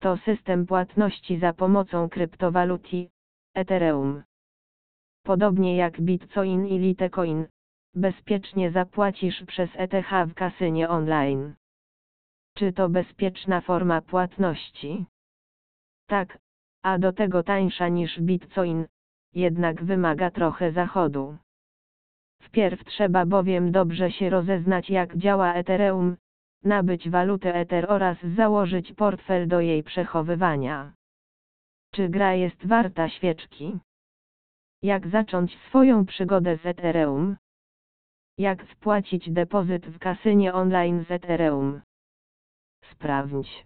to system płatności za pomocą kryptowaluty, Ethereum. Podobnie jak Bitcoin i Litecoin, bezpiecznie zapłacisz przez ETH w kasynie online. Czy to bezpieczna forma płatności? Tak, a do tego tańsza niż Bitcoin, jednak wymaga trochę zachodu. Wpierw trzeba bowiem dobrze się rozeznać jak działa Ethereum, nabyć walutę Ether oraz założyć portfel do jej przechowywania. Czy gra jest warta świeczki? Jak zacząć swoją przygodę z Ethereum? Jak spłacić depozyt w kasynie online z Ethereum? Sprawdź.